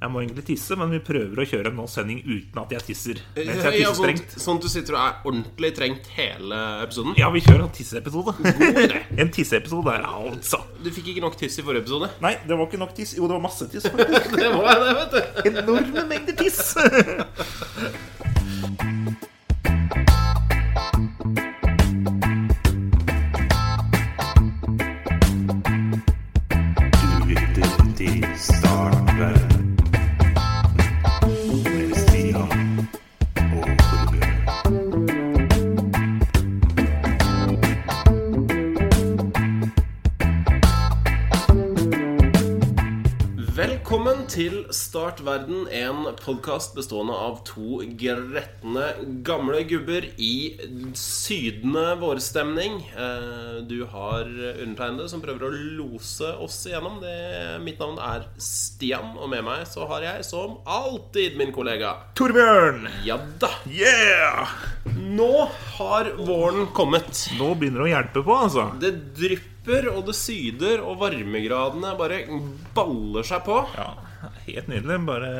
Jeg må egentlig tisse, men vi prøver å kjøre en sending uten at jeg tisser. Mens jeg Ja, tisser sånn, strengt. sånn at du sitter og er ordentlig trengt hele episoden? Ja, vi kjører en tisseepisode. En tisseepisode der, altså. Du fikk ikke nok tiss i forrige episode? Nei, det var ikke nok tiss. Jo, det var masse tiss, faktisk. Det var det, vet du. Enorme mengder tiss. Start verden, en podkast bestående av to gretne gamle gubber i sydende vårstemning. Eh, Du har undertegnede som prøver å lose oss igjennom. Det, mitt navn er Stian, og med meg så har jeg som alltid min kollega Torbjørn! Ja da! Yeah! Nå har våren kommet. Nå begynner det å hjelpe på, altså. Det drypper og det syder, og varmegradene bare baller seg på. Ja, helt nydelig. Bare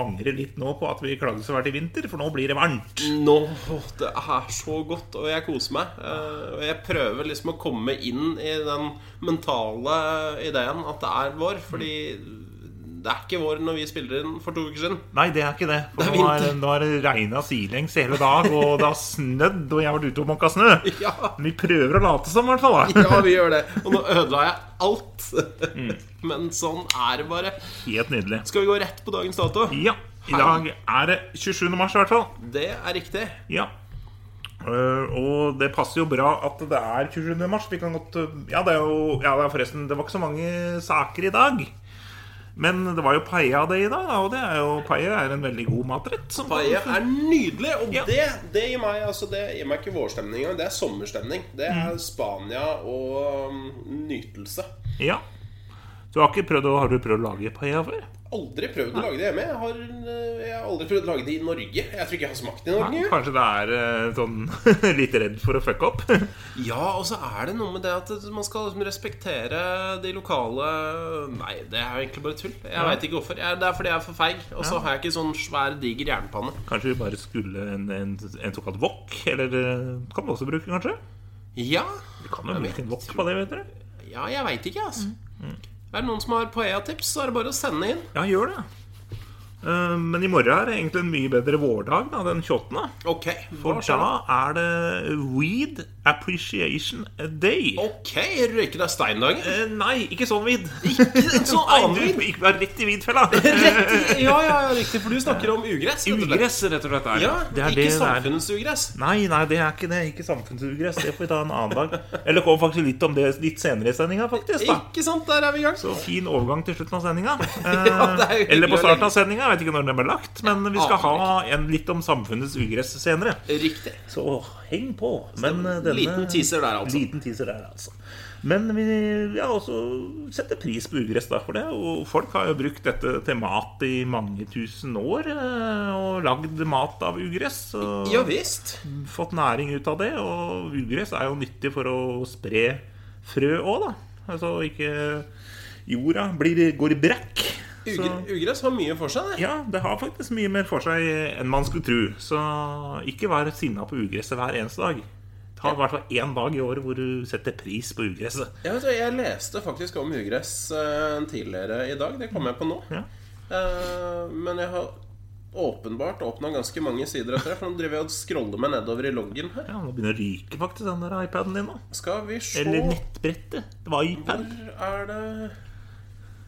angrer litt nå på at vi klagde så fælt i vinter, for nå blir det varmt. Nå, Det er så godt, og jeg koser meg. Eh, Og jeg prøver liksom å komme inn i den mentale ideen at det er vår. Fordi det er ikke vår når vi spiller inn for to uker siden. Nei, det er ikke det. For Det nå har nå har det regna sidelengs hele dag, og det har snødd, og jeg har vært ute og måka snø. Ja, Men vi prøver å late som, i hvert fall. ja, vi gjør det. Og nå ødela jeg alt. Men sånn er det bare. Helt nydelig. Skal vi gå rett på dagens dato? Ja, i dag er det 27. mars, i hvert fall. Det er riktig. Ja. Uh, og det passer jo bra at det er 27. mars. Vi kan godt øh, Ja, det er jo ja, det er forresten Det var ikke så mange saker i dag. Men det var jo paella det i dag, og det er jo paella er en veldig god matrett. Paia Paella er nydelig, og Ja. det, det, gir meg, altså, det gir meg ikke vårstemning engang. Det er sommerstemning. Det er Spania og um, nytelse. Ja. Du har ikke prøvd å, har du prøvd å lage paella før? Aldri prøvd å lage det hjemme. Jeg har, eh, jeg har aldri prøvd å lage det i Norge. Jeg tror ikke jeg har smakt det i Norge. Nei, kanskje det er øh, sånn litt redd for å fucke opp? Ja, og så er det noe med det at man skal liksom respektere de lokale Nei, det er jo egentlig bare tull. Jeg Ja. vet ikke hvorfor. Jeg, det er fordi jeg er for feig. Og så har jeg ikke sånn svær, diger jernpanne. Kanskje vi bare skulle en, en, en såkalt wok? Eller øh, kan vi også bruke, kanskje? Ja, Vi kan jo bruke en wok på det, vet dere. ja jeg veit ikke, altså. Mm, Er det noen som har paella-tips, så er det bare å sende inn. Ja, gjør det. Eh, Men i morgen er det egentlig en mye bedre vårdag, da, den 28. Okay, For da? er det Weed Appreciation Day. Ok, røyker deg steindagen? Eh, nei, ikke sånn vid. sånn Nei, annen weed? vid? Ikke bare rett i vidfella. Ja, ja, ja, riktig, for du snakker om ugress. rett. Ugress, rett og slett. Er. Ja, det er ikke samfunnets ugress. Nei, nei, det er ikke det. Ikke samfunnsugress. Det får vi ta en annen dag. Eller kom faktisk litt om det litt senere i sendinga, faktisk. da Ikke sant, der er vi i gang. Så fin overgang til slutten av sendinga. Ja, er jo Eller på starten av sendinga. Vet ikke når den ble lagt. Men vi skal ha en litt om samfunnets ugress senere. Riktig. Så heng på. Men eh, denne Liten teaser der, altså. Liten teaser der, altså. Men vi ja, også setter pris på ugress, da. For det Og folk har jo brukt dette til mat i mange tusen år. eh, Og lagd mat av ugress. Og Ja visst. fått næring ut av det. Og ugress er jo nyttig for å spre frø òg, da. Altså ikke jorda blir, går i brekk. Ugress har mye for seg, det. ja, det har faktisk mye mer for seg enn man skulle tro. Så ikke vær sinna på ugresset hver eneste dag. Ta i hvert fall én dag i året hvor du setter pris på ugresset. Jeg, vet, jeg leste faktisk om ugress eh, tidligere i dag. Det kom jeg på nå. Ja. Eh, men jeg har åpenbart åpna ganske mange sider etter det. For nå driver jeg og scroller meg nedover i loggen her. Ja, Nå begynner å ryke faktisk den der iPaden din nå. Skal vi se Eller nettbrettet. Det var iPad. Hvor er det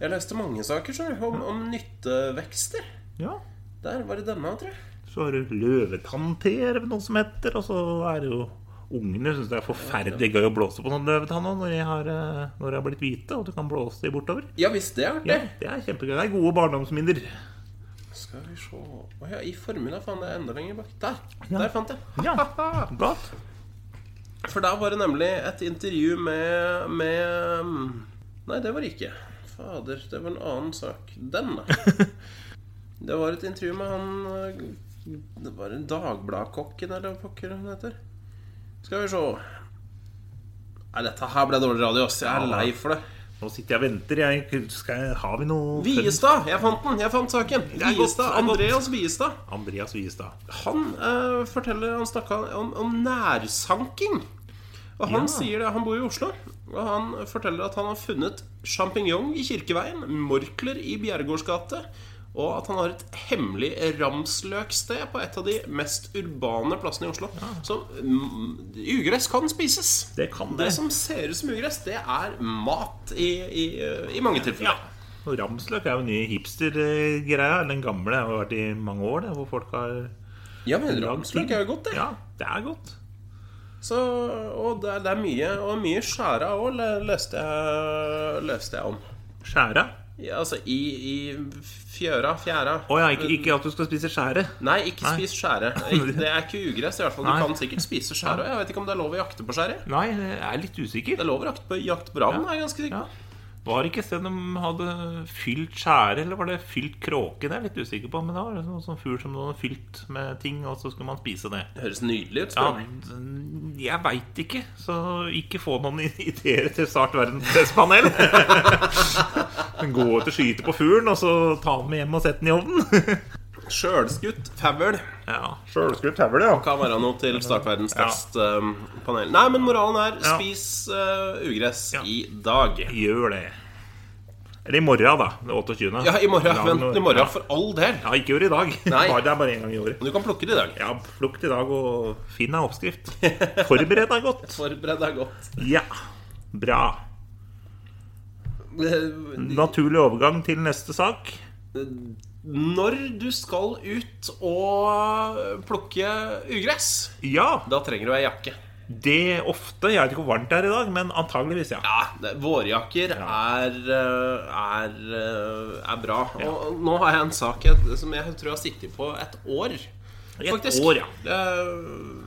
Jeg leste mange saker så, om, om nyttevekster. Ja. Der var det denne, tror jeg. Så har du løvetannte, er det noe som heter. Og så er det jo Ungene syns det er forferdelig gøy å blåse på noen løvetann når de har, eh, når de har blitt hvite, og du kan blåse de bortover. Ja visst, det er Ja, det. er kjempegøy. Det er gode barndomsminner. Skal vi se Å ja, i formiddag. fant er enda lenger bak. Der. Ja. Der fant jeg. Ja, godt. For der var det nemlig et intervju med, med Nei, det var det ikke. Fader, det var en annen sak. Den, da. Det var et intervju med han eh, Det var en Dagbladkokken, eller hva pokker han heter. Skal vi se Nei, dette her ble dårlig radio, ass. Jeg er lei for det. Nå sitter jeg og venter. Jeg, skal har vi noe Viestad! Jeg fant den. Jeg fant saken. Viestad. Andreas Viestad. Andreas Viestad. Han eh, forteller Han snakka om, om nærsanking. Og han Ja. sier det, han bor i Oslo. Og han forteller at han har funnet sjampinjong i Kirkeveien, morkler i Bjerregårdsgate og at han har et hemmelig ramsløksted på et av de mest urbane plassene i Oslo. Så mm, ugress kan spises. Det kan Det det. som ser ut som ugress, det er mat i, i, i mange tilfeller. Og Ramsløk er jo en ny hipstergreia. Den gamle har vært i mange år, det, hvor folk har Ja, men ramsløk er jo godt, det. Ja, det er godt. Så, og det det er mye Og mye skjæra òg, leste, leste jeg om. Skjæra? Ja, altså i, i fjøra, fjæra Å ja, ikke, ikke at du skal spise skjære. Nei, ikke spis skjære. Det er ikke ugress. i hvert fall Du Nei. kan sikkert spise skjære. Jeg vet ikke om det er lov å jakte på skjære. Nei, jeg er litt usikker. Det er lov å jakte på, jakte på ravn, er jeg ganske sikker Ja. Var det ikke et sted de hadde fylt skjære, eller var det fylt kråke? Det er jeg litt usikker på. Men da var det sånn, fugl som de hadde fylt med ting, og så skulle man spise det. Det høres nydelig ut. Ja, jeg veit ikke, så ikke få noen ideer til Start verdenspanel. Gå ut og skyte på fuglen, og så ta den med hjem og sette den i ovnen. Sjølskutt Ja, Sjølskutt tauel, ja. kan være noe til Startverdens Ja. testpanel. Nei, men moralen er Ja. spis uh, ugress Ja. i dag. Gjør det. Eller i morgen, da. Det 28. Ja, i morgen. Vent i morgen, for all del. Ja, ikke gjør det i dag. Nei. Det er bare én gang i året. Du kan plukke det i dag. Ja, plukk det i dag og finn ei oppskrift. Forbered deg godt. Forbered deg godt. Ja, bra. Naturlig overgang til neste sak. Når du skal ut og plukke ugress, Ja, da trenger du ei jakke. det ofte. Jeg vet ikke hvor varmt det er i dag, men antageligvis, ja. Ja, det, Vårjakker er, eh, er, eh, er bra. Og nå har jeg en sak som jeg tror jeg har sittet på et år. Et år, ja. Eh,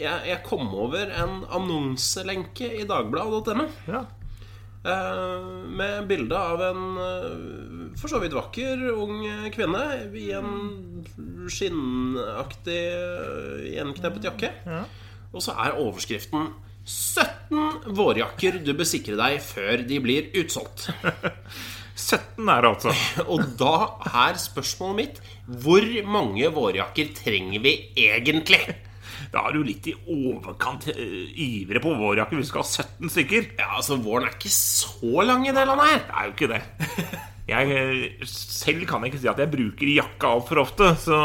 Jeg, jeg kom over en annonselenke i dagbladet.no. ja. Eh, med bilde av en eh, for så vidt vakker ung kvinne i en skinnaktig eh, gjenkneppet jakke. Ja. Og så er overskriften 17 vårjakker du bør sikre deg før de blir utsolgt. 17 er det altså. Og da er spørsmålet mitt Hvor mange vårjakker trenger vi egentlig? Da er du litt i overkant uh, ivrig på vårjakke Vi skal ha 17 stykker. Ja, altså Våren er ikke så lang i det landet her. Det er jo ikke det. Jeg eh, selv kan jeg ikke si at jeg bruker jakke altfor ofte, så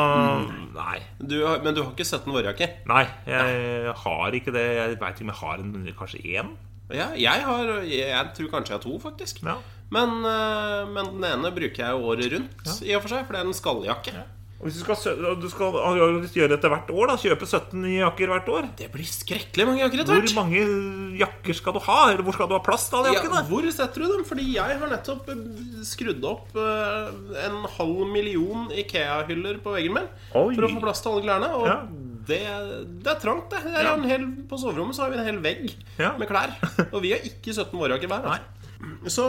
nei. Du, har- men du har ikke 17 vårjakker? Nei, jeg har ikke det. Jeg veit ikke om jeg har en, kanskje én. Ja, jeg, har, jeg tror kanskje jeg har to, faktisk. Ja. Men, eh, men den ene bruker jeg jo året rundt, i og for seg, for det er en skalljakke. Og hvis du skal, du skal gjøre dette hvert år, da kjøpe 17 nye jakker hvert år Det blir skrekkelig mange jakker etter hvert. Hvor mange jakker skal du ha? Eller hvor skal du ha plass til alle Ja, hvor setter du dem? Fordi jeg har nettopp eh, skrudd opp eh, en halv million Ikea-hyller på veggen min Oi. for å få plass til alle klærne. Og Ja. det, det er trangt, det. det er Ja. en hel, på soverommet så har vi en hel vegg med klær. Og vi har ikke 17 vårjakker hver. Altså. Så,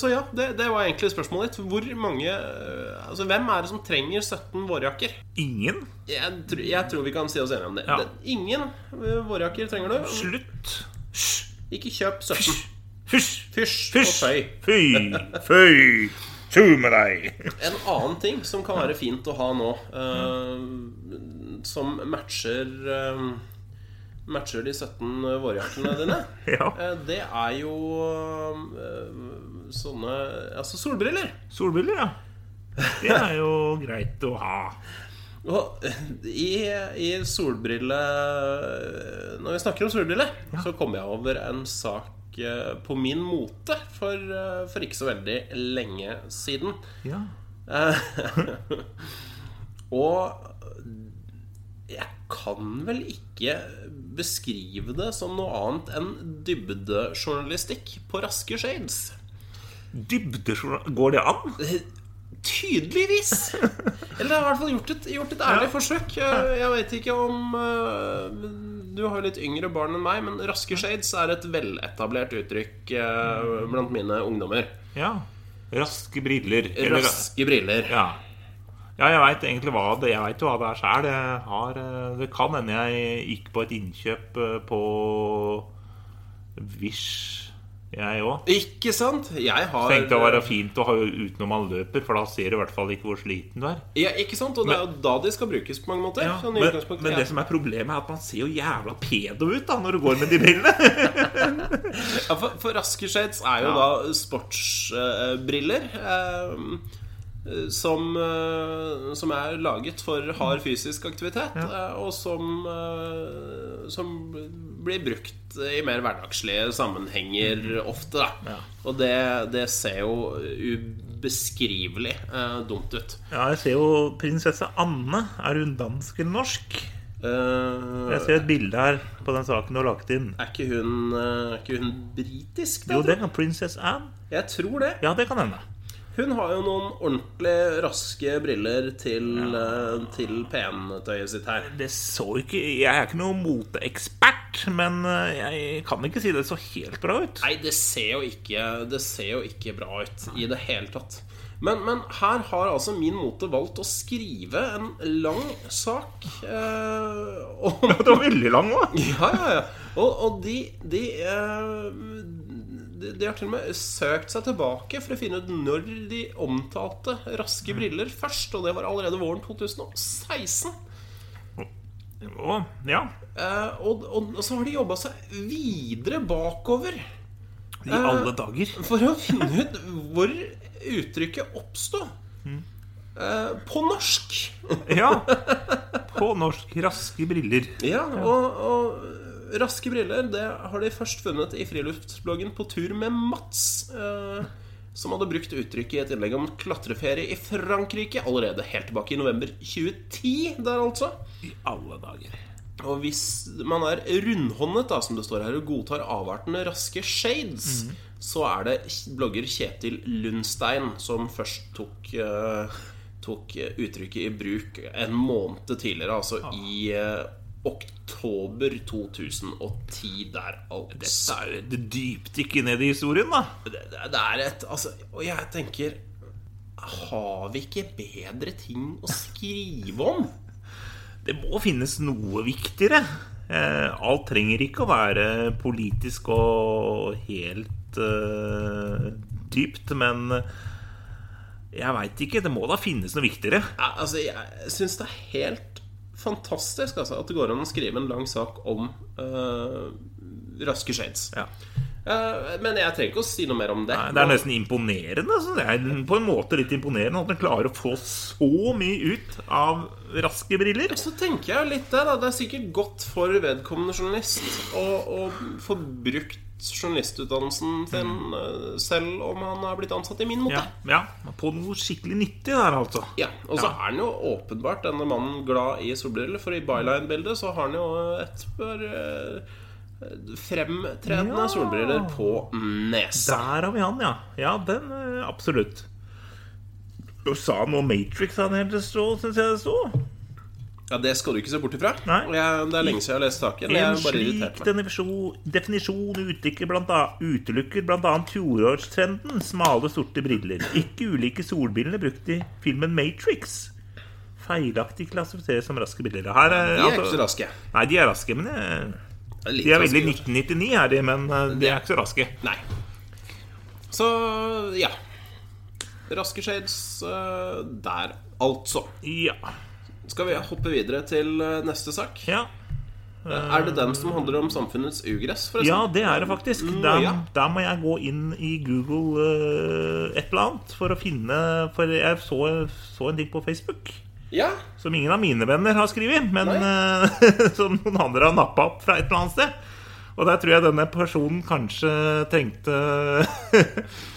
så ja, det, det var egentlig spørsmålet ditt. Hvor mange Altså, Hvem er det som trenger 17 vårjakker? Ingen? Jeg, tr- jeg tror vi kan si oss enige om det. Ja. det ingen eh, vårjakker trenger du. Slutt. Hysj. Ikke kjøp 17. Hysj. Fysj og Hysj. føy. Fy. Fy. Tu med deg. En annen ting som kan være fint å ha nå, uh, som matcher uh, Matcher de 17 vårjakkene dine, Ja. det er jo sånne Altså solbriller. Solbriller, ja. Det er jo greit å ha. Og i, i solbrille Når vi snakker om solbriller, så kommer jeg over en sak eh, på min mote for, eh, for ikke så veldig lenge siden. Ja. Eh, og jeg kan vel ikke beskrive det som noe annet enn dybdejournalistikk på raske shades. Dybdejournalistikk Går det an? Tydeligvis! Eller har i hvert fall gjort et, gjort et ærlig forsøk. Jeg, jeg vet ikke om eh, Du har jo litt yngre barn enn meg, men raske shades er et veletablert uttrykk eh, blant mine ungdommer. Ja. Raske briller. Eller- Raske briller. Ja. ja, jeg veit egentlig hva det Jeg vet hva det er sjæl. Det kan hende jeg gikk på et innkjøp eh, på Wish Jeg òg. Ikke sant? Jeg har Tenkte å være fint å ha ut når man løper, for da ser du i hvert fall ikke hvor sliten du er. ja, Ikke sant? Og det er jo da de skal brukes på mange måter. Ja, sånn men, men Ja. det som er problemet, er at man ser jo jævla pedo ut da når du går med de brillene. Ja, for, for raske shades er jo da sportsbriller. som, eh, som er laget for hard fysisk aktivitet, eh, og som, som blir brukt i mer hverdagslige sammenhenger ofte. Da. Ja. Og det, det ser jo ubeskrivelig eh, dumt ut. Ja, jeg ser jo prinsesse Anne. Er hun dansk eller norsk? Uh, Jeg ser et bilde her på den saken du har lagt inn. er ikke hun, eh, er ikke hun britisk? da, Jo, det kan Princess Anne. Jeg tror det. Ja, det kan hende. Hun har jo noen ordentlig raske briller til, ja. til pentøyet sitt her. Det så ikke Jeg er ikke noen moteekspert, men eh, jeg kan ikke si det så helt bra ut. Nei, det ser jo ikke, det ser jo ikke bra ut i det hele tatt. Men, men her har altså Min Mote valgt å skrive en lang sak eh, om Det var veldig lang òg. Ja, ja, ja. Og, og de, de, eh, De har til og med søkt seg tilbake for å finne ut når de omtalte raske briller først. Og det var allerede våren 2016. Ja. Eh, og, og, og så har de jobba seg videre bakover I alle dager. for å finne ut hvor uttrykket oppsto. Eh, på norsk. Ja. På norsk. Raske briller. Ja, og, og raske briller Det har de først funnet i friluftsbloggen På tur med Mats. Som hadde brukt uttrykket i et innlegg om klatreferie i Frankrike allerede helt tilbake i november 2010. Der altså I alle dager. Og hvis man er rundhåndet, da, som det står her, og godtar avartene raske shades, så er det blogger Kjetil Lundstein som først tok, uh, tok uttrykket i bruk en måned tidligere, altså i eh, oktober 2010 der, altså. Dette er jo et dypdykk ned i historien, da. Det, det er et Altså, og jeg tenker Har vi ikke bedre ting å skrive om? Det må finnes noe viktigere. Eh, alt trenger ikke å være politisk og helt eh, dypt, men jeg veit ikke. Det må da finnes noe viktigere. Ja, altså, jeg syns det er helt fantastisk altså, at det går an å skrive en lang sak om uh, raske shades. Ja. Uh, men jeg trenger ikke å si noe mer om det. Nei, Det er nesten imponerende. Altså. det er på en måte litt imponerende at en klarer å få så mye ut av raske briller. Så tenker jeg litt der, da. Det er sikkert godt for vedkommende journalist å, å få brukt journalistutdannelsen sin mm. selv om han er blitt ansatt i min måte. Ja, ja, På noe skikkelig nyttig der, altså. Ja, Og så Ja. er han jo åpenbart denne mannen glad i solbriller, for i byline-bildet så har han jo et par øh, fremtredende Ja. solbriller på nesa. Der har vi han, ja. Ja, den eh, absolutt. Du sa noe Matrix han helt stå, syns jeg det sto. Ja, Det skal du ikke se bort ifra. Det er lenge siden jeg har lest saken. En slik definisjon, definisjon utelukker blant a- utelukker bl.a. fjorårstrenden smale, sorte briller. Ikke ulike solbrillene brukt i filmen Matrix. Feilaktig klassifiseres som raske briller. Her er, De er ikke altså- så raske. Nei, de er raske, men jeg, er de er veldig 1999 er de, men eh, de er ikke så raske. Nei. Så ja. Raske shades uh, der, altså. Ja. Skal vi hoppe videre til eh, neste sak? ja. Er det den som handler om samfunnets ugress, forresten? Ja, det er det faktisk. Mm, Da, ja. der, må jeg gå inn i Google eh, et eller annet for å finne For jeg så, så en ting på Facebook Ja. som ingen av mine venner har skrevet, men eh, som noen andre har nappa opp fra et eller annet sted. Og der tror jeg denne personen kanskje trengte eh,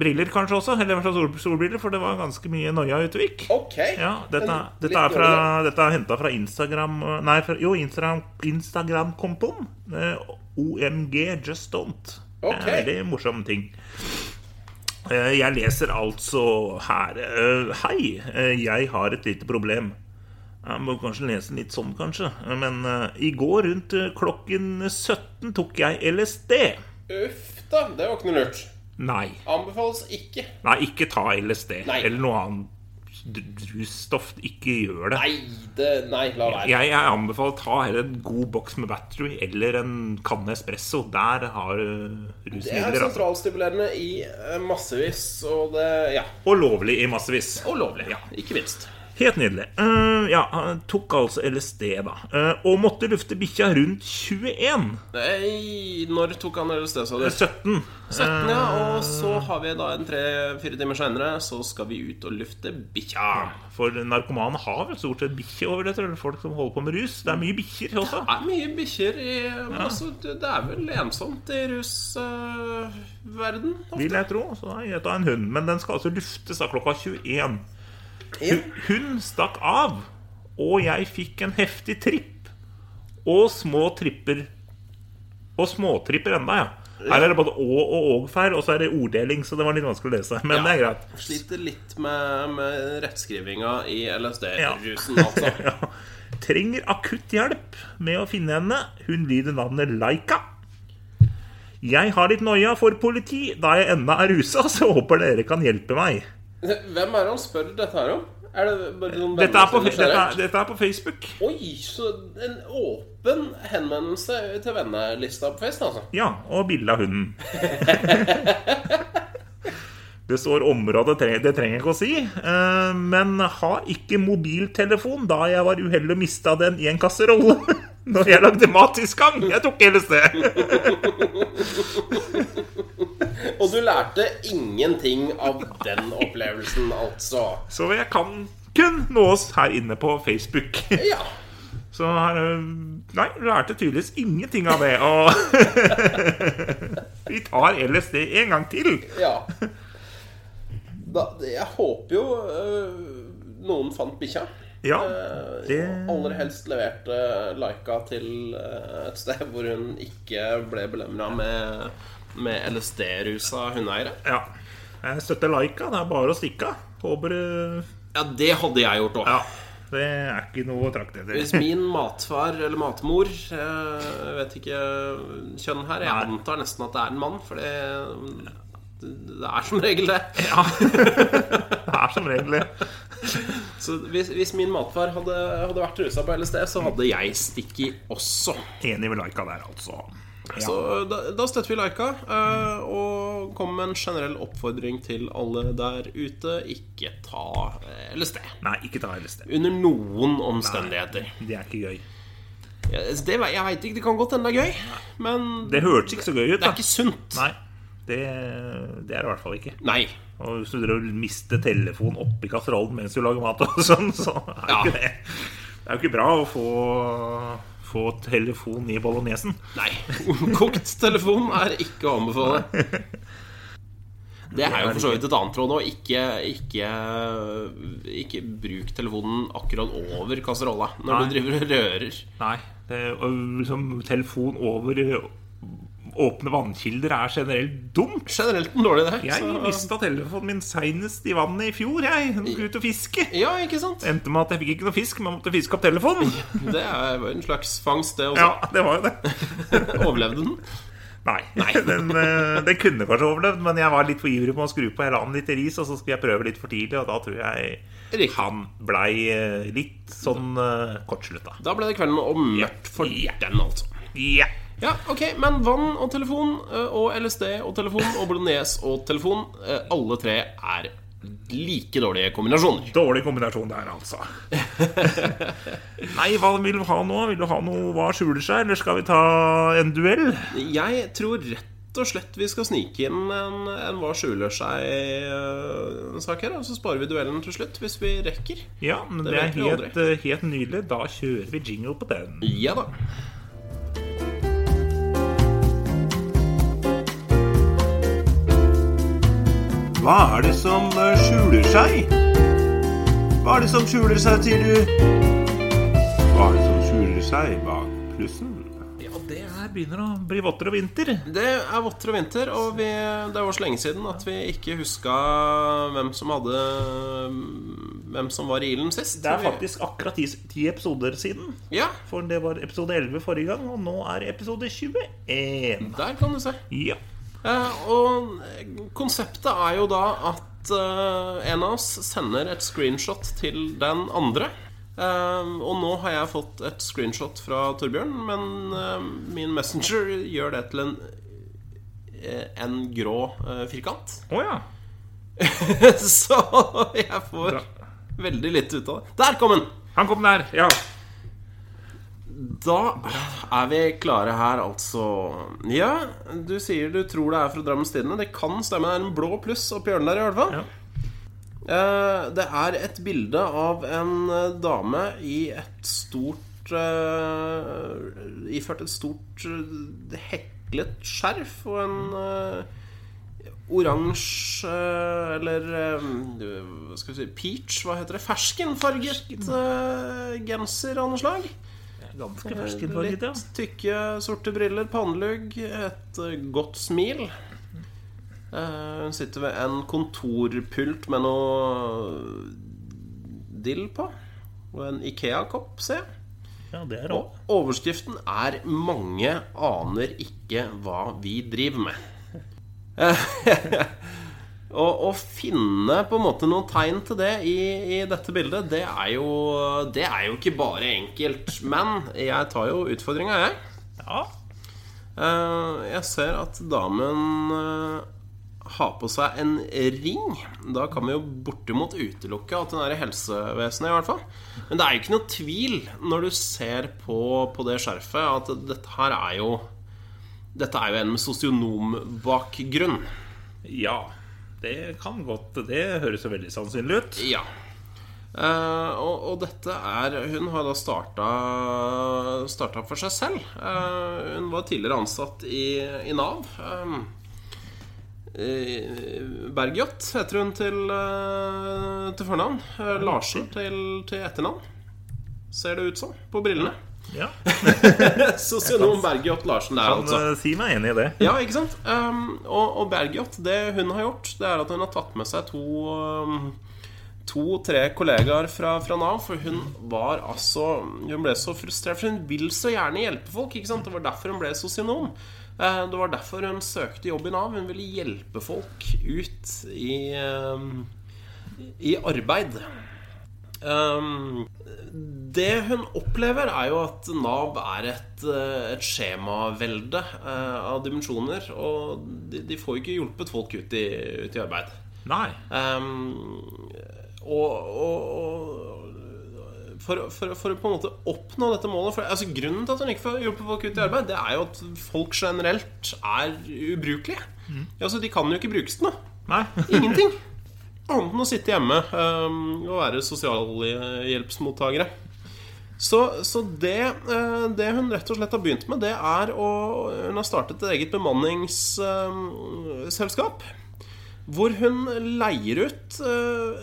briller, kanskje også. Eller i hvert fall sol, solbriller, for det var ganske mye noia ute og gikk. Okay. Ja, dette, dette er fra, dette er henta fra Instagram Nei, fra, jo, Instagram- Instagram-kontoen. Instagram OMG Just Don't. Det er veldig morsom ting. Eh, Jeg leser altså her eh, Hei, eh, jeg har et lite problem. Jeg må kanskje lese litt sånn, kanskje. Men eh, i går rundt eh, klokken 17 tok jeg LSD. Uff da, det var ikke noe lurt. Nei. Anbefales ikke. Nei, ikke ta LSD Nei. eller noe annet russtoff, ikke gjør det. Nei, det, nei, la være. Jeg, jeg anbefaler å ta heller en god boks med battery eller en kanne espresso. Der har du Det er rusmidler. Altså. sentralstimulerende i eh, massevis, og det Ja. Og lovlig i massevis. Og lovlig. Ja. Ikke minst. Helt nydelig. Uh, ja, han tok altså LSD, da. Uh, og måtte lufte bikkja rundt 21. Nei, når tok han LSD, sa du? 17. 17, ja. Og så har vi da en tre-fire timer seinere, så skal vi ut og lufte bikkja. For narkomane har vel stort sett bikkje over det, eller. Folk som holder på med rus. Det er mye bikkjer også. Det er mye bikkjer i altså, Det er vel ensomt i rusverden Uh, Vil jeg tro. Så jeg ta en hund. Men den skal altså luftes da klokka 21. Ja. Hun stakk av, og jeg fikk en heftig tripp. Og små tripper. Og småtripper enda, ja. Her er det både å og og-feil, og så er det orddeling, så det var litt vanskelig å lese. Men Ja. det er greit. Sliter litt med, med rettskrivinga i LSD-rusen, Ja. altså. Ja. Trenger akutt hjelp med å finne henne. Hun lyder navnet Laika. Jeg har litt noia for politi da jeg ennå er rusa, så håper dere kan hjelpe meg. Hvem er det han spør dette her om? Er det Dette er på, dette dette er på Facebook. Oi, så en åpen henvendelse til vennelista på fest, altså. Ja, og bilde av hunden. Det står område, det trenger jeg ikke å si. eh, Men har ikke mobiltelefon da jeg var uheldig og mista den i en kasserolle. Når jeg lagde mat sist gang. Jeg tok hele sted. Og du lærte ingenting av den opplevelsen, altså. Så jeg kan kun nå oss her inne på Facebook. Ja. Så her Nei, Nei, lærte tydeligvis ingenting av det. Og vi tar LSD en gang til. ja. Da, jeg håper jo øh, noen fant bikkja. Ja, Eh, det aller helst leverte Laika til eh, et sted hvor hun ikke ble belemra med, med LSD-rusa hundeeiere. Ja. Jeg støtter Laika. Det er bare å stikke av. Håper øh, Ja, det hadde jeg gjort òg. Ja. Det er ikke noe å trakte Hvis min matfar eller matmor eh, Jeg vet ikke kjønn her. Jeg Nei. antar nesten at det er en mann, for det, det er som regel det. Ja. Det er som regel det. Så hvis, hvis min matfar hadde, hadde vært rusa på LSD, så hadde jeg stikket også. Enig med Laika der, altså. Så da, da støtter vi Laika uh, og kommer med en generell oppfordring til alle der ute. Ikke ta eh, LSD. Nei, ikke ta LSD. Under noen omstendigheter. Det er ikke gøy. Ja, det, jeg veit ikke, det kan godt hende det er gøy, men Det hørtes ikke så gøy ut, det da. er ikke sunt. Nei, det, det er det i hvert fall ikke. Nei. Og hvis du driver og mister telefonen oppi kasserollen mens du lager mat, og sånn, så er jo Ja. ikke det Det er jo ikke bra å få, få telefon i bolognesen. Nei. Kokt telefon er ikke å anbefale. Det er jo for så vidt et annet råd òg. Ikke, ikke, ikke bruk telefonen akkurat over kasserolla når Nei. du driver og rører. Nei. Det, og liksom, telefon over åpne vannkilder er generelt dumt. Generelt en dårlig idé. Jeg så- mista telefonen min seinest i vannet i fjor. Jeg skulle ut og fiske. Ja, ikke sant? Endte med at jeg fikk ikke noe fisk, men måtte fiske opp telefonen. Det var jo en slags fangst, det også. Ja, det var jo det. Overlevde den? Nei. Den, eh, den kunne kanskje overlevd, men jeg var litt for ivrig på å skru på. Jeg la den litt i ris, og så skulle jeg prøve litt for tidlig, og da tror jeg Riktig. han blei eh, litt sånn uh, kortslutta. Da ble det kvelden om mørkt for Ja. den, altså. Ja. Ja, ok, Men vann og telefon eh, og LSD og telefon og bolognese og telefon, eh, alle tre er like dårlige kombinasjoner. Dårlig kombinasjon der, altså. Nei, hva vil du ha nå? Vil du ha noe hva skjuler seg, eller skal vi ta en duell? Jeg tror rett og slett vi skal snike inn en, en hva skjuler seg-sak her. Og så sparer vi duellen til slutt, hvis vi rekker. Ja, men Det det, er helt, eh, helt nydelig. Da kjører vi jingle på den. Ja da. Hva er det som eh, skjuler seg? Hva er det som skjuler seg, sier du? Hva er det som skjuler seg bak plussen? Ja, det her begynner å bli votter og vinter. Det er votter og vinter, og vi, det var så lenge siden at vi ikke huska hvem som hadde Hvem som var i ilden sist. Det er faktisk akkurat ti, ti episoder siden. Ja, For det var episode 11 forrige gang, og nå er episode 21. der kan du se. Ja. Eh, og konseptet er jo da at eh, en av oss sender et screenshot til den andre. Eh, og nå har jeg fått et screenshot fra Torbjørn, men min messenger gjør det til en, en grå firkant. Å ja. Så jeg får veldig litt ut av det. Der kom den! Han kom der. Ja. Da er vi klare her, altså. Ja, du sier du tror det er fra Drammens Tidende. Det kan stemme. Det er en blå pluss oppi hjørnet der, i hvert fall. Ja. Eh, Det er et bilde av en eh, dame i et stort eh, Iført et stort eh, heklet skjerf og en eh, oransje Eller hva skal vi si peach, hva heter det? Ferskenfarget genser av noe slag. Ganske ferskenfarget, ja. Litt tykke, sorte briller, pannelugg, et eh, godt smil. Eh, Hun sitter ved en kontorpult med noe dill på. Og en Ikea-kopp, ser jeg. Ja, det er Og overskriften er 'Mange aner ikke hva vi driver med'. Og å finne på en måte noen tegn til det i, i dette bildet, det er, jo, det er jo ikke bare enkelt. Men jeg tar jo utfordringa, jeg. Ja. Eh, Jeg ser at damen eh, har på seg en ring. Da kan vi jo bortimot utelukke at hun er i helsevesenet, i hvert fall. Men det er jo ikke noe tvil når du ser på, på det skjerfet, at dette her er jo Dette er jo en med sosionombakgrunn. ja. Det kan godt Det høres jo veldig sannsynlig ut. Ja. Uh, og, og dette er Hun har da starta, for seg selv. Uh, hun var tidligere ansatt i, i Nav. Um, Bergjot heter hun til, uh, til fornavn. Eh, Larsen til, til etternavn. Ser det ut som på brillene. Ja, Sosionom Bergljot Larsen der, altså. Kan si meg enig i det. Ja, ikke sant? Um, og, og Bergljot, det hun har gjort, det er at hun har tatt med seg to um, To-tre kollegaer fra, fra Nav. For hun var altså Hun ble så frustrert, for hun vil så gjerne hjelpe folk. Ikke sant? Det var derfor hun ble sosionom. Eh, Det var derfor hun søkte jobb i Nav. Hun ville hjelpe folk ut i, um, i arbeid. Um, det hun opplever, er jo at Nav er et, eh, et skjemavelde uh, av dimensjoner. Og de, de får jo ikke hjulpet folk ut i, ut i arbeid. Nei. Um, og, og, og for, for, for å på en måte oppnå dette målet for, altså Grunnen til at hun ikke får hjulpet folk ut i arbeid, Det er jo at folk generelt er ubrukelige. Altså, de kan jo ikke brukes til noe. Ingenting. Annet enn å sitte hjemme um, og være sosialhjelpsmottakere. Så, så det, eh, det hun rett og slett har begynt med, det er å Hun har startet et eget bemanningsselskap. Hvor hun leier ut uh,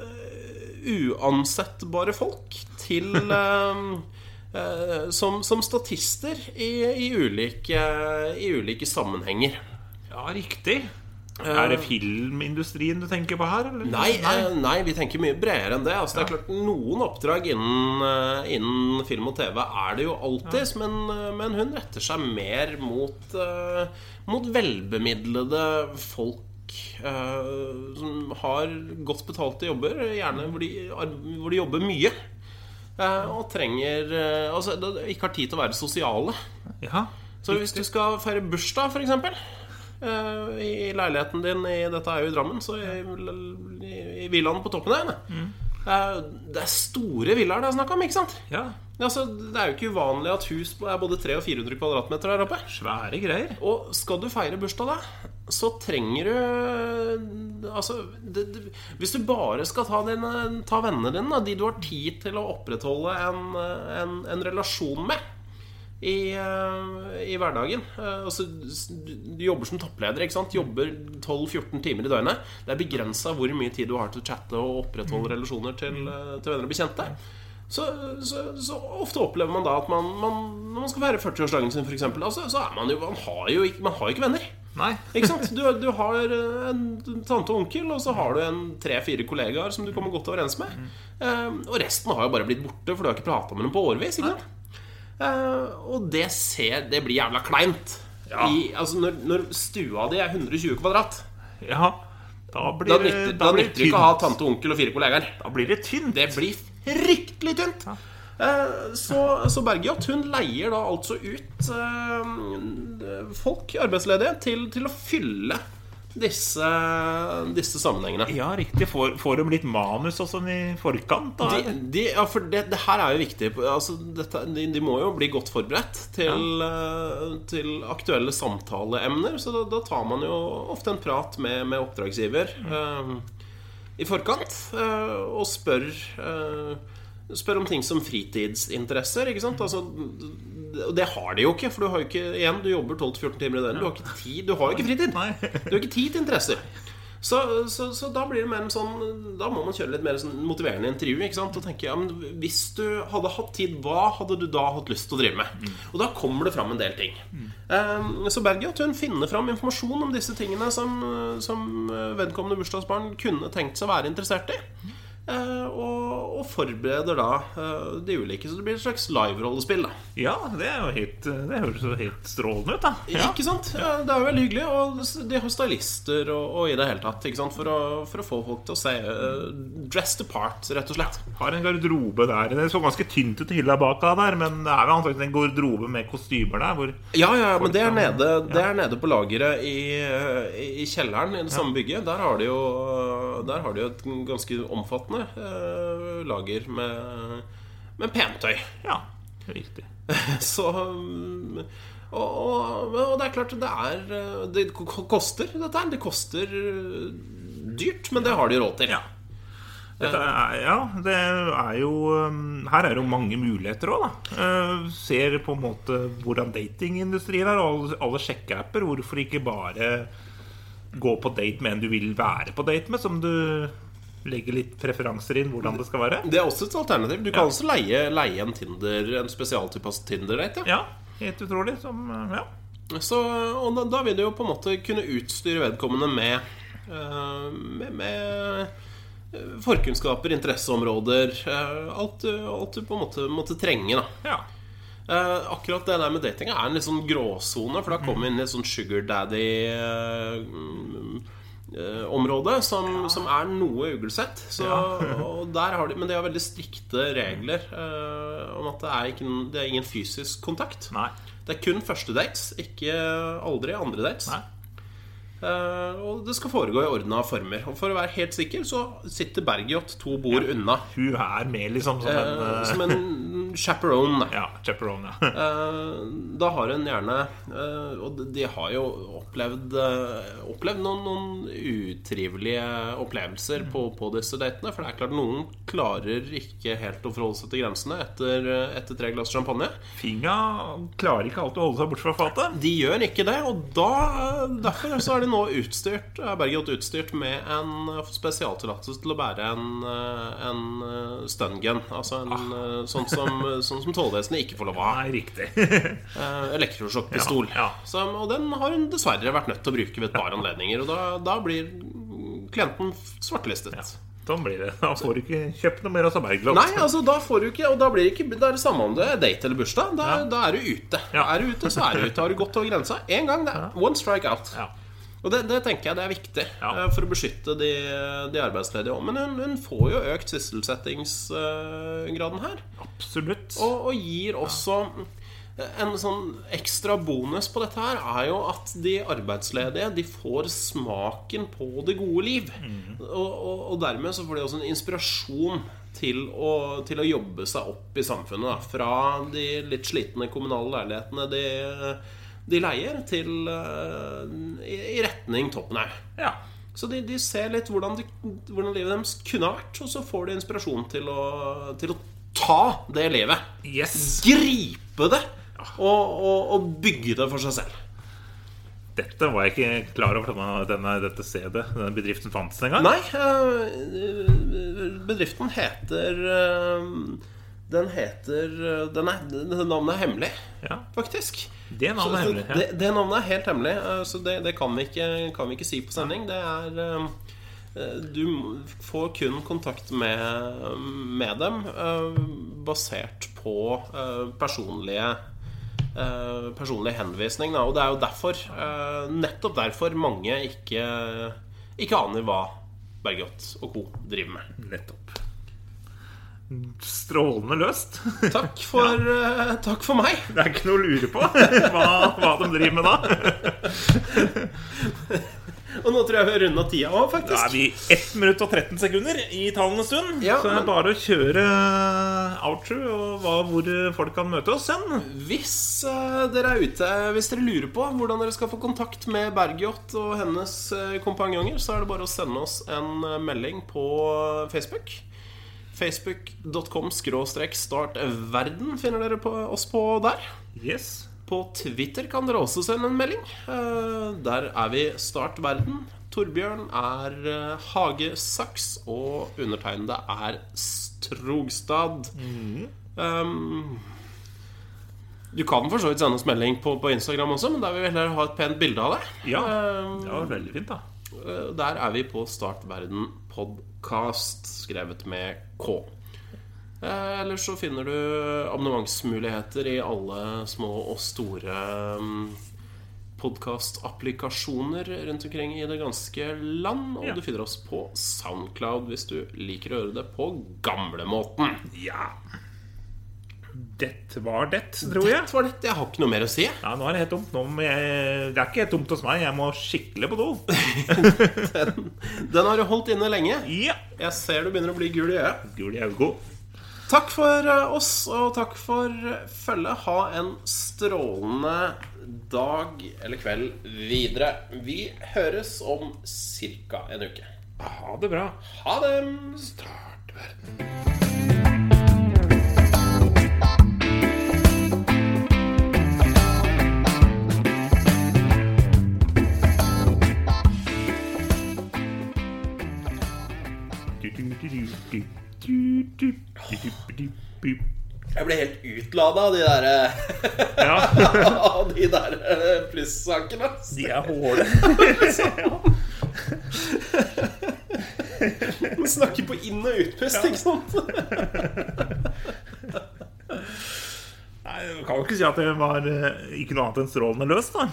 uansettbare folk til uh, uh, som, som statister i, i, ulike, i ulike sammenhenger. Ja, riktig. Er det filmindustrien du tenker på her? Eller? Nei, eh, nei, vi tenker mye bredere enn det. Altså, det er klart Noen oppdrag innen, eh, innen film og TV er det jo alltids, men, eh, men hun retter seg mer mot, eh, mot velbemidlede folk eh, som har godt betalte jobber, gjerne hvor de, hvor de jobber mye. eh, og trenger eh, Altså ikke har tid til å være sosiale. Ja. Så hvis du skal feire bursdag, f.eks. Uh, I leiligheten din i, Dette er jo i Drammen, så i, i, i villaen på toppen der. Mm. det er store villaer det er snakk om, ikke sant? ja. Altså, det er jo ikke uvanlig at hus er både 300 og 400 kvadratmeter der oppe. Svære greier. Og skal du feire bursdag da, så trenger du Altså, det, det, hvis du bare skal ta, dine, ta vennene dine, da, de du har tid til å opprettholde en, en, en relasjon med i, eh, i hverdagen Eh, altså, Du jobber som toppleder, ikke sant? Jobber 12-14 timer i døgnet. Det er begrensa hvor mye tid du har til å chatte og opprettholde relasjoner til, eh, til venner og bekjente. Så, så, så ofte opplever man da at man, man når man skal feire 40-årsdagen sin, f.eks., altså, så er man jo Man har jo ikke, man har ikke venner. Nei. Ikke sant? Du, du har en tante og onkel, og så har du en tre-fire kollegaer som du kommer godt overens med. Eh, og resten har jo bare blitt borte, for du har ikke prata med dem på årevis. Ikke sant? Eh, og det ser Det blir jævla kleint. Ja. I, altså når, når stua di er 120 kvadrat, Ja. Da blir, Da nytter, da da blir det ikke å ha tante, onkel og fire kollegaer. Da blir det tynt. Det blir fryktelig tynt. Eh, Så, så Bergljot hun leier da altså ut eh, folk, arbeidsledige, til, til å fylle disse, disse sammenhengene. Ja, riktig. Får, får de litt manus og sånn i forkant? De, de, ja, for det, det her er jo viktig. Altså, dette, de, de må jo bli godt forberedt til, eh, til aktuelle samtaleemner. Så da, da tar man jo ofte en prat med, med oppdragsgiver eh, i forkant uh, og spør uh, Spør om ting som fritidsinteresser. Ikke sant? Altså, det har de jo ikke, for du har jo ikke Igjen, du jobber 12-14 timer i døgnet. Du har ikke tid Du har jo ikke fritid. Du har ikke tid til interesser. Så, så, så da blir det mer en sånn Da må man kjøre litt mer sånn motiverende intervju. Ikke sant? Og tenke, ja, men Hvis du hadde hatt tid, hva hadde du da hatt lyst til å drive med? Og da kommer det fram en del ting. Eh, så Bergljot hun finner fram informasjon om disse tingene som, som vedkommende bursdagsbarn kunne tenkt seg å være interessert i. Eh, og, og forbereder da eh, de ulike. Så det blir et slags live-rollespill. Ja, det er jo helt Det høres jo helt strålende ut, da. Ja. Ikke sant? Ja, Det er jo veldig hyggelig. Og de har stylister og, og i det hele tatt. For, å, for å få folk til å se uh, dressed apart, rett og slett. Har en garderobe der. Det så ganske tynt ut i hylla bak av der, men det er jo antakelig en garderobe med kostymer der. Ja, ja, men det er nede, det er nede på lageret i, i, i kjelleren i det samme bygget. Der har de jo, der har de jo et ganske omfattende eh, lager med, med pentøy. Ja, riktig. Så um, og, og, og det er klart det er eh, Det koster, dette her. Det koster eh, dyrt, men det har de råd til. Ja. Er, ja, det er jo um, Her er det jo mange muligheter òg, da. Ser på en måte hvordan datingindustrien er, og alle, alle sjekkeapper. Hvorfor ikke bare gå på date med en du vil være på date med, som du legger litt preferanser inn hvordan det skal være? Det er også et alternativ. Du kan også leie, leie en Tinder En spesialtilpasset Tinder-date. Ja. Ja, helt utrolig. Som, uh, ja. Så, og da, da vil du jo på en måte kunne utstyre vedkommende med, eh, med, med eh, forkunnskaper, interesseområder eh, alt, alt du på en måte måtte trenge. da ja. Uh, akkurat det der med dating er en litt sånn gråsone, for da kommer vi inn i sånn sugar daddy-område som, som er noe uglesett. Så, har de, men de har veldig strikte regler eh, om at det er, ikke, det er ingen fysisk kontakt. Nei. Det er kun første dates, ikke aldri andre dates. Eh, og det skal foregå i ordna former. Og for å være helt sikker så sitter Bergljot to bord unna. Hun er med, liksom, som en eh, uh, som en chaperone. Ja, chaperone. Ja. Eh, da har hun gjerne eh, Og de- har jo opplevd eh, Opplevd noen, noen utrivelige opplevelser på, på disse datene. For det er klart noen klarer ikke helt å forholde seg til grensene etter, etter tre glass champagne. Finga klarer ikke alltid å holde seg bort fra fatet. De gjør ikke det, og da, derfor så er de nå utstyrt er Bergljot utstyrt med en spesialtillatelse til å bære en, en stun gun. Altså en ah. sånn som, sånn som tollvesenet ikke får lov ha. Nei, riktig. Eh, elektrosjokkpistol. Ja, ja. Så- Og den har hun dessverre vært nødt til å bruke ved et par anledninger. Og da, da blir klienten svartelistet. Sånn blir det. Da får du ikke kjøpt noe mer av Bergljot. Nei, altså da får du ikke Og da blir det ikke Det er det samme om det er date eller bursdag. Da, Ja. da er du ute. Ja. Er du ute, så er du ute. Har du gått over grensa én gang, det er one strike out. Ja. Og det, det tenker jeg det er viktig Ja. eh, for å beskytte de, de arbeidsledige òg. Men hun, hun får jo økt sysselsettingsgraden her. Absolutt. Og, og gir også en sånn ekstra bonus på dette her er jo at de arbeidsledige De får smaken på det gode liv. Og, og, og dermed så får de også en inspirasjon til å, til å jobbe seg opp i samfunnet. Da. Fra de litt slitne kommunale leilighetene de, de leier, til eh, i, i retning Toppenhaug. Ja. Så de, de ser litt hvordan, de, hvordan livet deres kunne vært, og så får de inspirasjon til å, til å ta det livet. Yes. Gripe det og, og, og bygge det for seg selv. Dette var jeg ikke klar over denne, denne, dette stedet. Denne bedriften fantes engang. Nei, eh, bedriften heter eh, Den heter den er, Navnet er hemmelig, Ja, faktisk. Det navnet er hemmelig. Ja. det navnet er helt hemmelig, eh, så det, det kan, vi ikke, kan vi ikke si på sending. Det er eh, eh, Du får kun kontakt med, med dem basert på personlige Personlig henvisning. Da. Og det er jo derfor, nettopp derfor, mange ikke ikke aner hva Bergljot og co. driver med. Nettopp. Strålende løst. Takk for, eh, takk for meg. Det er ikke noe å lure på hva, hva de driver med da. Og nå tror jeg vi har runda tida òg, Da er vi 1 minutt og 13 sekunder i tallenes stund. Ja, så det er bare å kjøre outro og hva, hvor folk kan møte oss hen. Hvis uh, dere er ute Hvis dere lurer på hvordan dere skal få kontakt med Bergljot og hennes eh, kompanjonger, så er det bare å sende oss en eh, melding på Facebook. Facebook.com startverden finner dere på oss på der. Yes. På Twitter kan dere også sende en melding. Eh, Der er vi Start verden. Torbjørn er eh, Hagesaks, og undertegnede er Strogstad. Um, du kan for så vidt sende oss melding på, på Instagram også, men der vil vi heller ha et pent bilde av deg. Ja. Det var veldig fint, da. Der er vi på Startverden podcast, skrevet med K. Eh, Ellers så finner du abonnementsmuligheter i alle små og store um, podkastapplikasjoner rundt omkring i det ganske land. Og Ja. du finner oss på Soundcloud hvis du liker å høre det på gamlemåten. Ja. Det var det, tror jeg. Det var det. Jeg har ikke noe mer å si. Ja, nå er det helt tomt. Jeg... Det er ikke helt tomt hos meg. Jeg må skikkelig på do. Den har du holdt inne lenge. Ja. Jeg ser du begynner å bli gul i øyet. Gul i øyet. Takk for eh, oss, og takk for eh, følget. Ha en strålende dag eller kveld videre. Vi høres om ca. en uke. Ha det bra. Ha det! Start verden. Jeg ble helt utlada av de der Ja, Av de der eh, plussakene. de er håle. Man snakker på inn- og utpust, ikke sant? Nei, Du kan jo ikke si at det var eh, ikke noe annet enn strålende løst, da.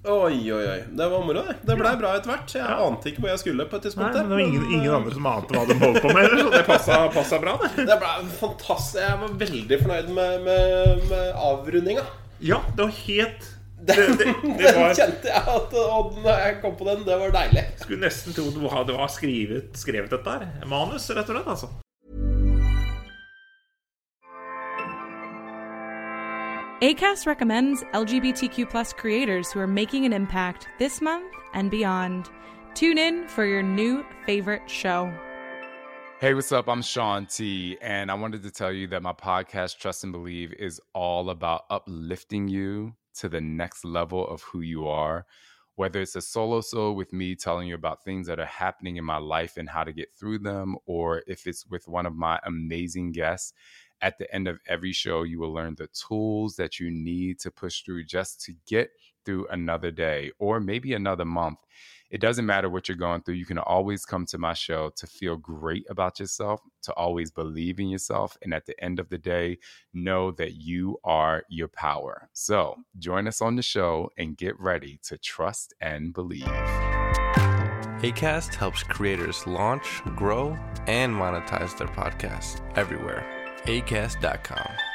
Oi, oi, oi. Det var moro, det. Det blei bra etter hvert. Jeg ante ikke hvor jeg skulle på et Nei, men det var ingen, ingen eh, andre som ante hva de holdt på med, heller, så det passa, passa bra, det. Det ble fantastisk. Jeg var veldig fornøyd med, med, med avrundinga. Ja, det var helt Den, Det- det- det den kjente jeg at Og når jeg kom på den, det var deilig. Skulle nesten tro du hadde var skrevet, skrevet dette her. Manus, rett og slett. altså ACAST recommends LGBTQ plus creators who are making an impact this month and beyond. Tune in for your new favorite show. Hey, what's up? I'm Sean T, and I wanted to tell you that my podcast, Trust and Believe, is all about uplifting you to the next level of who you are. Whether it's a solo show with me telling you about things that are happening in my life and how to get through them, or if it's with one of my amazing guests, at the end of every show, you will learn the tools that you need to push through just to get through another day or maybe another month. It doesn't matter what you're going through. You can always come to my show to feel great about yourself, to always believe in yourself. And at the end of the day, know that you are your power. So join us on the show and get ready to trust and believe. ACAST helps creators launch, grow, and monetize their podcasts everywhere. ACAST.com.